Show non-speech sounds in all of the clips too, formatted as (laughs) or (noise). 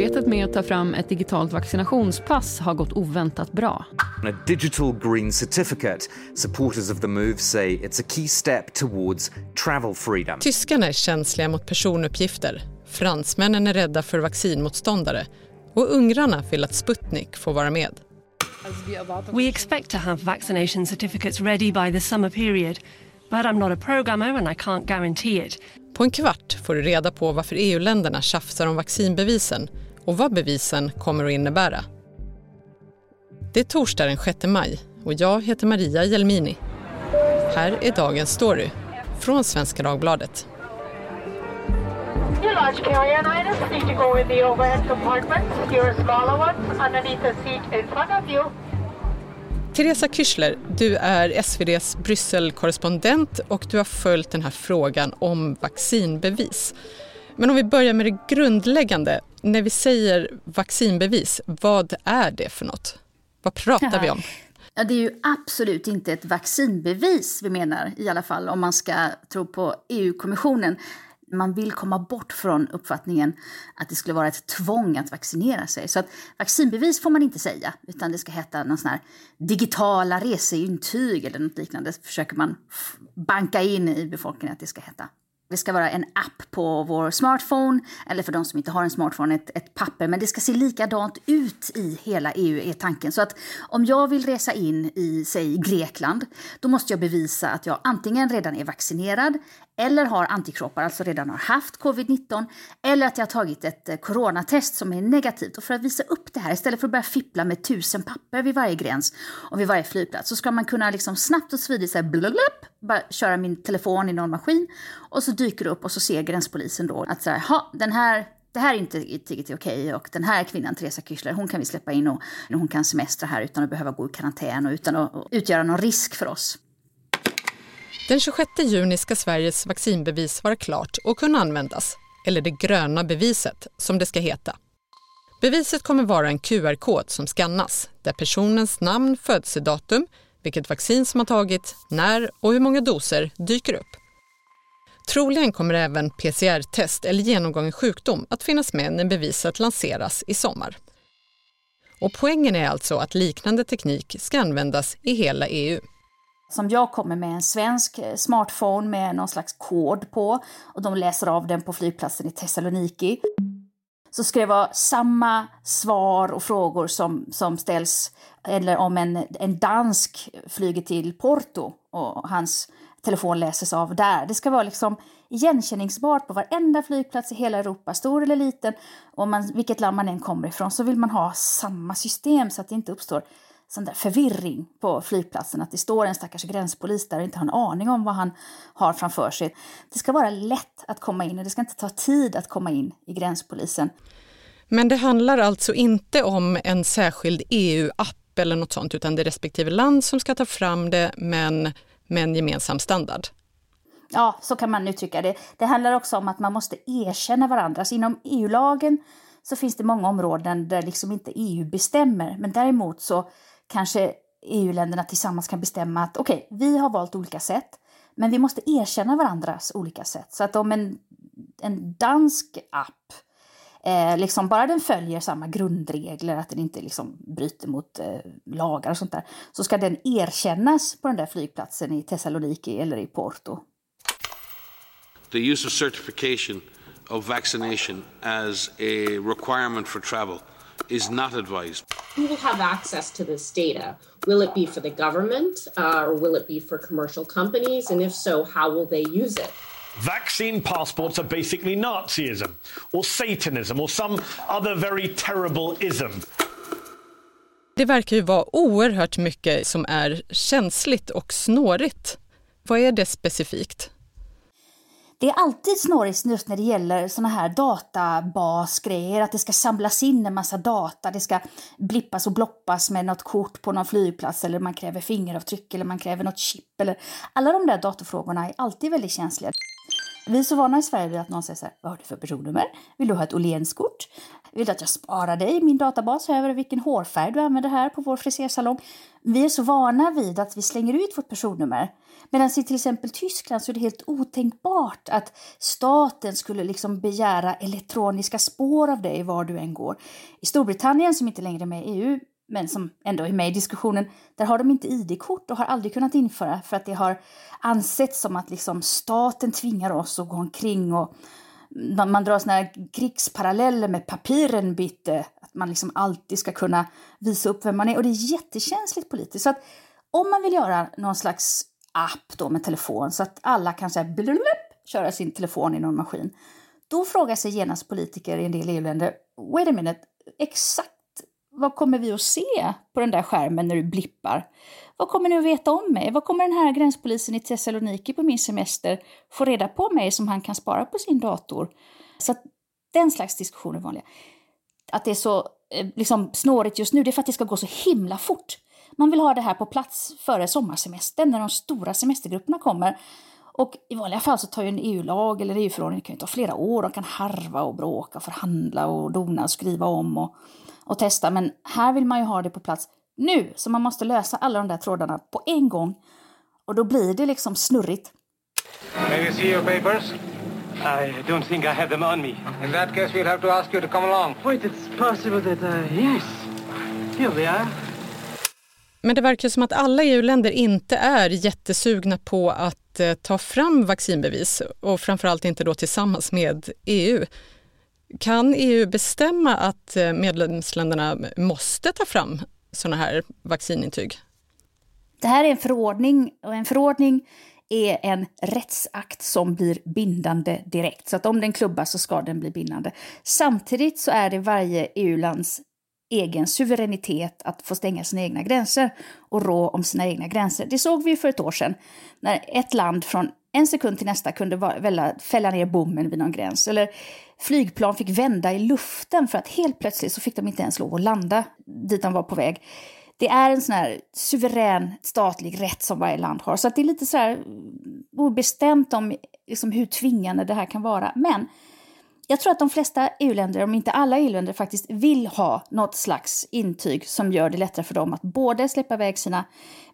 Arbetet med att ta fram ett digitalt vaccinationspass har gått oväntat bra. A digital green certificate. Supporters of the move say it's a key step towards travel freedom. Tyskarna är känsliga mot personuppgifter. Fransmännen är rädda för vaccinmotståndare. Och ungrarna vill att Sputnik får vara med. We expect to have vaccination certificates ready by the summer period, but I'm not a programmer and I can't guarantee it. På en kvart får du reda på varför EU-länderna tjafsar om vaccinbevisen och vad bevisen kommer att innebära. Det är torsdag den 6 maj och jag heter Maria Jelmini. Här är dagens story från Svenska Dagbladet. Your large carry-on items need to go in the overhead compartments. Your smaller ones underneath the seat in front of you. Teresa Kyschler, du är SVDs Brysselkorrespondent och du har följt den här frågan om vaccinbevis. Men om vi börjar med det grundläggande. När vi säger vaccinbevis, vad är det för något? Vad pratar vi om? (laughs) Ja, det är ju absolut inte ett vaccinbevis vi menar, i alla fall om man ska tro på EU-kommissionen. Man vill komma bort från uppfattningen att det skulle vara ett tvång att vaccinera sig. Så att vaccinbevis får man inte säga, utan det ska heta någon sån här digitala reseintyg eller något liknande. försöker man banka in i befolkningen att det ska heta. Det ska vara en app på vår smartphone, eller för de som inte har en smartphone, ett, ett, papper. Men det ska se likadant ut i hela EU, är tanken. Så att om jag vill resa in i, säg Grekland, då måste jag bevisa att jag antingen redan är vaccinerad eller har antikroppar, alltså redan har haft covid-19, eller att jag har tagit ett eh, coronatest som är negativt. Och för att visa upp det här, istället för att börja fippla med tusen papper vid varje gräns och vid varje flygplats, så ska man kunna liksom snabbt och smidigt blubblub, bara köra min telefon i någon maskin och så dyker det upp och så ser gränspolisen då att så här, ha, den här det här är inte riktigt okej och den här kvinnan, Teresa Kyssler, hon kan vi släppa in och hon kan semestra här utan att behöva gå i karantän och utan att utgöra någon risk för oss. Den 26 juni ska Sveriges vaccinbevis vara klart och kunna användas, eller det gröna beviset som det ska heta. Beviset kommer vara en QR-kod som skannas där personens namn, födelsedatum, vilket vaccin som har tagit, när och hur många doser dyker upp. Troligen kommer även PCR-test eller genomgången sjukdom att finnas med när beviset lanseras i sommar. Och poängen är alltså att liknande teknik ska användas i hela EU. Som jag kommer med en svensk eh, smartphone med någon slags kod på och de läser av den på flygplatsen i Thessaloniki. Så ska det vara samma svar och frågor som, som ställs eller om en, en dansk flyger till Porto och hans telefon läses av där. Det ska vara liksom igenkänningsbart på varenda flygplats i hela Europa, stor eller liten. Och man, vilket land man än kommer ifrån så vill man ha samma system så att det inte uppstår sån där förvirring på flygplatsen. Att det står en stackars gränspolis där och inte har en aning om vad han har framför sig. Det ska vara lätt att komma in och det ska inte ta tid att komma in i gränspolisen. Men det handlar alltså inte om en särskild EU-app eller något sånt, utan det är respektive land som ska ta fram det, men med en gemensam standard. Ja, så kan man uttrycka det. Det handlar också om att man måste erkänna varandra. Så inom EU-lagen så finns det många områden där liksom inte EU bestämmer, men däremot så kanske EU-länderna tillsammans kan bestämma att okej, okay, vi har valt olika sätt, men vi måste erkänna varandras olika sätt. Så att om en, en dansk app eh, liksom bara den följer samma grundregler, att den inte liksom bryter mot eh, lagar och sånt där, så ska den erkännas på den där flygplatsen i Thessaloniki eller i Porto. The use of certification of vaccination as a requirement for travel is not advised. Who will have access to this data? Will it be for the government uh, or will it be for commercial companies? And if so, how will they use it? Vaccine passports are basically Nazism or Satanism or some other very terrible ism. Det verkar ju vara oerhört mycket som är känsligt och snårigt. Vad är det specifikt? Det är alltid snårigt just när det gäller såna här databasgrejer, att det ska samlas in en massa data, det ska blippas och bloppas med något kort på någon flygplats eller man kräver fingeravtryck eller man kräver något chip eller alla de där datorfrågorna är alltid väldigt känsliga. Vi är så vana i Sverige vid att någon säger så här, vad har du för personnummer? Vill du ha ett Åhlénskort? Vill du att jag sparar dig i min databas över vilken hårfärg du använder här på vår frisersalong? Vi är så vana vid att vi slänger ut vårt personnummer. Medan i till exempel Tyskland så är det helt otänkbart att staten skulle liksom begära elektroniska spår av dig var du än går. I Storbritannien, som inte längre är med i EU, men som ändå är med i diskussionen, där har de inte ID-kort och har aldrig kunnat införa för att det har ansetts som att liksom staten tvingar oss att gå omkring och man drar såna här krigsparalleller med papiren bitte, att man liksom alltid ska kunna visa upp vem man är och det är jättekänsligt politiskt. Så att om man vill göra någon slags app då med telefon så att alla kan säga blulup, köra sin telefon i någon maskin, då frågar sig genast politiker i en del EU-länder, wait a minute, exakt vad kommer vi att se på den där skärmen när du blippar? Vad kommer ni att veta om mig? Vad kommer den här gränspolisen i Thessaloniki på min semester få reda på mig som han kan spara på sin dator? Så att den slags diskussioner är vanliga. Att det är så eh, liksom, snårigt just nu, det är för att det ska gå så himla fort. Man vill ha det här på plats före sommarsemestern, när de stora semestergrupperna kommer. Och i vanliga fall så tar ju en EU-lag eller EU-förordning kan ju ta flera år. De kan harva och bråka, förhandla och dona och skriva om och, och testa. Men här vill man ju ha det på plats nu, så man måste lösa alla de där trådarna på en gång. Och då blir det liksom snurrigt. May we see your papers? I don't think I have them on me. In that case, we'll have to ask you to come along. Wait, it's possible that, uh, yes. Here we are. Men det verkar som att alla EU-länder inte är jättesugna på att Eh, ta fram vaccinbevis och framförallt inte då tillsammans med EU. Kan EU bestämma att eh, medlemsländerna måste ta fram sådana här vaccinintyg? Det här är en förordning och en förordning är en rättsakt som blir bindande direkt. Så att om den klubbas så ska den bli bindande. Samtidigt så är det varje EU-lands egen suveränitet att få stänga sina egna gränser och rå om sina egna gränser. Det såg vi för ett år sedan när ett land från en sekund till nästa kunde fälla ner bommen vid någon gräns. Eller flygplan fick vända i luften för att helt plötsligt så fick de inte ens lov att landa dit de var på väg. Det är en sån här suverän statlig rätt som varje land har. Så att det är lite så här mm, obestämt om liksom hur tvingande det här kan vara. Men jag tror att de flesta EU-länder, om inte alla EU-länder, faktiskt vill ha något slags intyg som gör det lättare för dem att både släppa iväg sina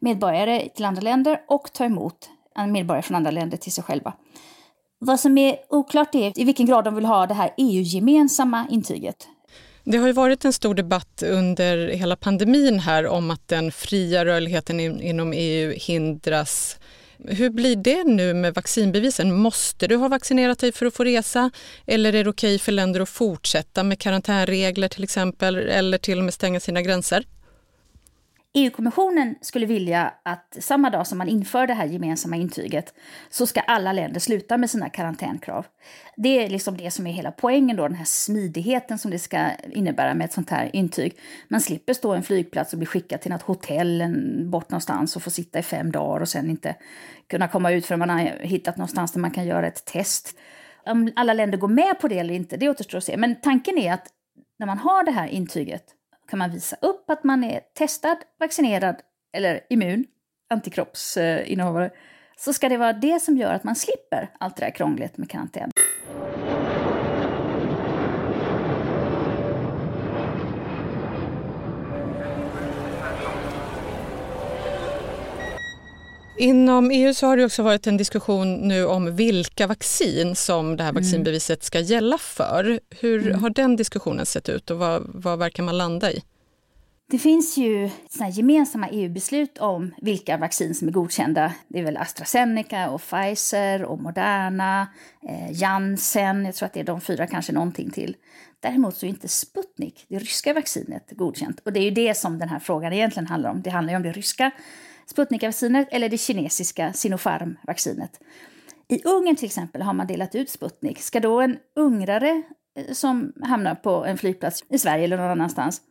medborgare till andra länder och ta emot medborgare från andra länder till sig själva. Vad som är oklart är i vilken grad de vill ha det här EU-gemensamma intyget. Det har ju varit en stor debatt under hela pandemin här om att den fria rörligheten inom EU hindras hur blir det nu med vaccinbevisen? Måste du ha vaccinerat dig för att få resa? Eller är det okej för länder att fortsätta med karantänregler till exempel eller till och med stänga sina gränser? EU-kommissionen skulle vilja att samma dag som man inför det här gemensamma intyget så ska alla länder sluta med sina karantänkrav. Det är liksom det som är hela poängen då, den här smidigheten som det ska innebära med ett sånt här intyg. Man slipper stå i en flygplats och bli skickad till något hotell bort någonstans och få sitta i fem dagar och sen inte kunna komma ut förrän man har hittat någonstans där man kan göra ett test. Om alla länder går med på det eller inte, det återstår att se. Men tanken är att när man har det här intyget kan man visa upp att man är testad, vaccinerad eller immun, antikroppsinnehavare, så ska det vara det som gör att man slipper allt det där krånglet med karantän. Inom EU så har det också varit en diskussion nu om vilka vaccin som det här mm. vaccinbeviset ska gälla för. Hur mm. har den diskussionen sett ut och vad, vad verkar man landa i? Det finns ju såna gemensamma EU-beslut om vilka vaccin som är godkända. Det är väl AstraZeneca och Pfizer och Moderna, eh, Janssen, jag tror att det är de fyra, kanske någonting till. Däremot så är inte Sputnik, det ryska vaccinet, godkänt. Och det är ju det som den här frågan egentligen handlar om. Det handlar ju om det ryska Sputnik-vaccinet eller det kinesiska Sinopharm-vaccinet. I Ungern till exempel har man delat ut Sputnik. Ska då en ungrare eh, som hamnar på en flygplats i Sverige eller någon annanstans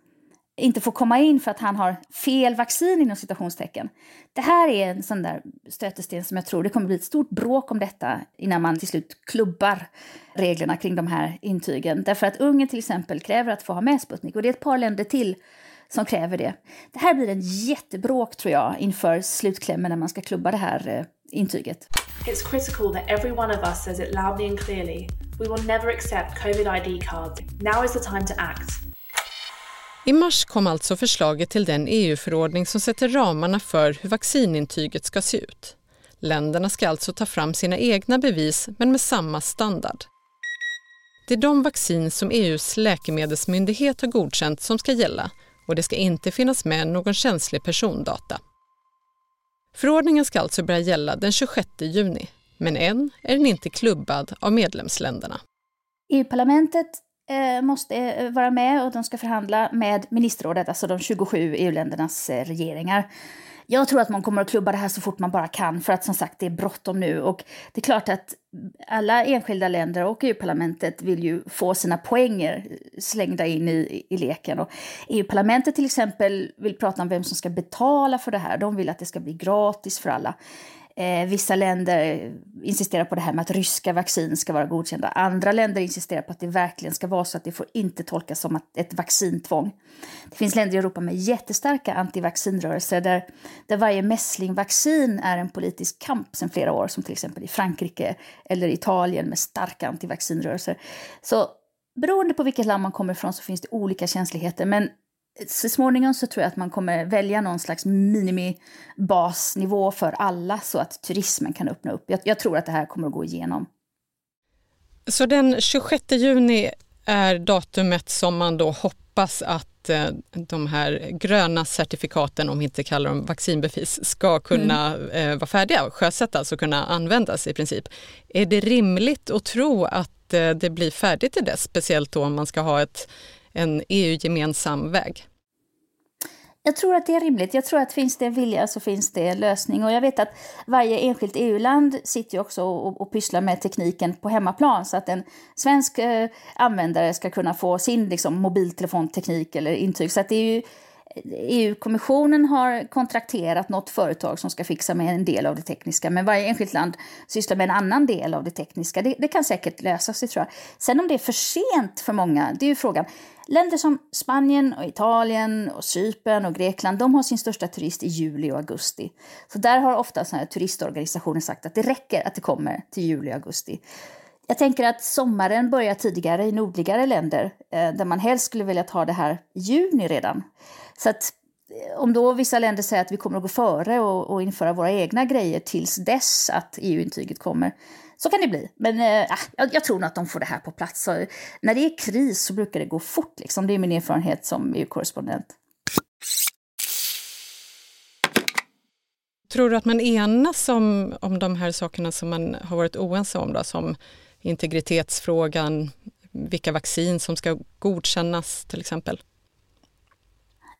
inte få komma in för att han har fel vaccin inom citationstecken. Det här är en sån där stötesten som jag tror det kommer bli ett stort bråk om detta innan man till slut klubbar reglerna kring de här intygen. Därför att Ungern till exempel kräver att få ha med Sputnik och det är ett par länder till som kräver det. Det här blir en jättebråk tror jag inför slutklämmen när man ska klubba det här eh, intyget. It's critical that every one of us says it loudly and clearly. We will never accept COVID ID cards. Now is the time to act. I mars kom alltså förslaget till den EU-förordning som sätter ramarna för hur vaccinintyget ska se ut. Länderna ska alltså ta fram sina egna bevis men med samma standard. Det är de vaccin som EUs läkemedelsmyndighet har godkänt som ska gälla och det ska inte finnas med någon känslig persondata. Förordningen ska alltså börja gälla den 26 juni, men än är den inte klubbad av medlemsländerna. EU-parlamentet eh, måste eh, vara med och de ska förhandla med ministerrådet, alltså de 27 EU-ländernas eh, regeringar. Jag tror att man kommer att klubba det här så fort man bara kan för att som sagt det är bråttom nu och det är klart att alla enskilda länder och EU-parlamentet vill ju få sina poänger slängda in i, i leken. Och EU-parlamentet till exempel vill prata om vem som ska betala för det här. De vill att det ska bli gratis för alla. Eh, vissa länder insisterar på det här med att ryska vaccin ska vara godkända. Andra länder insisterar på att det verkligen ska vara så att det får inte tolkas som ett vaccintvång. Det finns länder i Europa med jättestarka antivaccinrörelser där, där varje mässlingvaccin är en politisk kamp sedan flera år, som till exempel i Frankrike eller Italien med starka antivaccinrörelser. Så beroende på vilket land man kommer ifrån så finns det olika känsligheter, men så småningom så tror jag att man kommer välja någon slags minimibasnivå för alla så att turismen kan öppna upp. Jag, jag, tror att det här kommer att gå igenom. Så den 26 juni är datumet som man då hoppas att eh, de här gröna certifikaten, om vi inte kallar dem vaccinbevis, ska kunna mm. Eh, vara färdiga, sjösättas och kunna användas i princip. Är det rimligt att tro att eh, det blir färdigt till dess, speciellt då om man ska ha ett en EU-gemensam väg? Jag tror att det är rimligt. Jag tror att finns det vilja så finns det lösning. Och jag vet att varje enskilt EU-land sitter ju också och, och pysslar med tekniken på hemmaplan så att en svensk eh, användare ska kunna få sin liksom, mobiltelefonteknik eller intyg. Så att det är ju EU-kommissionen har kontrakterat något företag som ska fixa med en del av det tekniska, men varje enskilt land sysslar med en annan del av det tekniska. Det, det kan säkert lösa sig tror jag. Sen om det är för sent för många, det är ju frågan. Länder som Spanien, och Italien, och Cypern och Grekland de har sin största turist i juli och augusti. Så där har ofta såna här turistorganisationer sagt att det räcker att det kommer till juli och augusti. Jag tänker att sommaren börjar tidigare i nordligare länder eh, där man helst skulle vilja ta det här i juni redan. Så att eh, om då vissa länder säger att vi kommer att gå före och, och införa våra egna grejer tills dess att EU-intyget kommer, så kan det bli. Men äh, jag, jag, tror nog att de får det här på plats. Så, när det är kris så brukar det gå fort. Liksom. Det är min erfarenhet som EU-korrespondent. Tror du att man enas om, om de här sakerna som man har varit oense om, då, som integritetsfrågan, vilka vaccin som ska godkännas till exempel?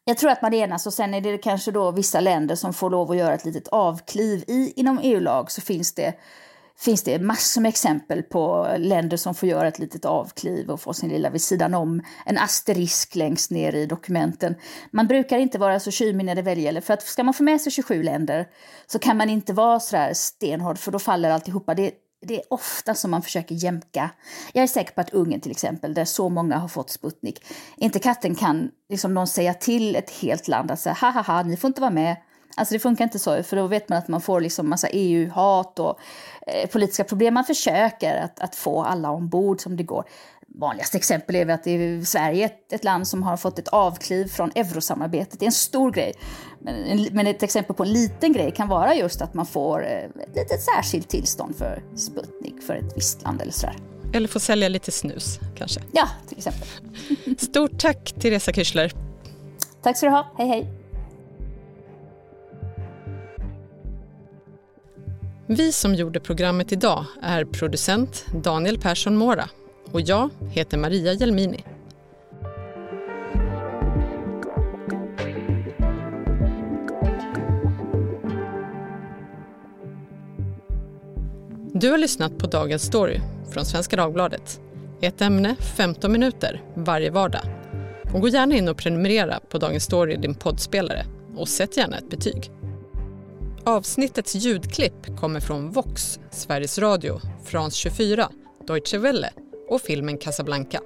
Jag tror att man enas och sen är det kanske då vissa länder som får lov att göra ett litet avkliv. I, inom EU-lag så finns det, finns det massor med exempel på länder som får göra ett litet avkliv och få sin lilla vid sidan om, en asterisk längst ner i dokumenten. Man brukar inte vara så tjymig när det väl gäller, för att ska man få med sig 27 länder så kan man inte vara så här stenhård, för då faller alltihopa. Det, det är ofta som man försöker jämka. Jag är säker på att Ungern till exempel, där så många har fått Sputnik, inte katten kan liksom någon säga till ett helt land att säga ha ha ha, ni får inte vara med. Alltså det funkar inte så, för då vet man att man får liksom massa EU-hat och eh, politiska problem. Man försöker att, att få alla ombord som det går vanligaste exempel är att det är Sverige ett, land som har fått ett avkliv från eurosamarbetet. Det är en stor grej. Men, ett exempel på en liten grej kan vara just att man får eh, ett litet särskilt tillstånd för Sputnik för ett visst land eller sådär. Eller få sälja lite snus kanske. Ja, till exempel. (laughs) Stort tack Teresa Kyschler. Tack ska du ha. Hej hej. Vi som gjorde programmet idag är producent Daniel Persson Mora och jag heter Maria Jelmini. Du har lyssnat på Dagens Story från Svenska Dagbladet. Ett ämne, 15 minuter, varje vardag. Och gå gärna in och prenumerera på Dagens Story i din poddspelare och sätt gärna ett betyg. Avsnittets ljudklipp kommer från Vox, Sveriges Radio, France 24, Deutsche Welle och filmen Casablanca.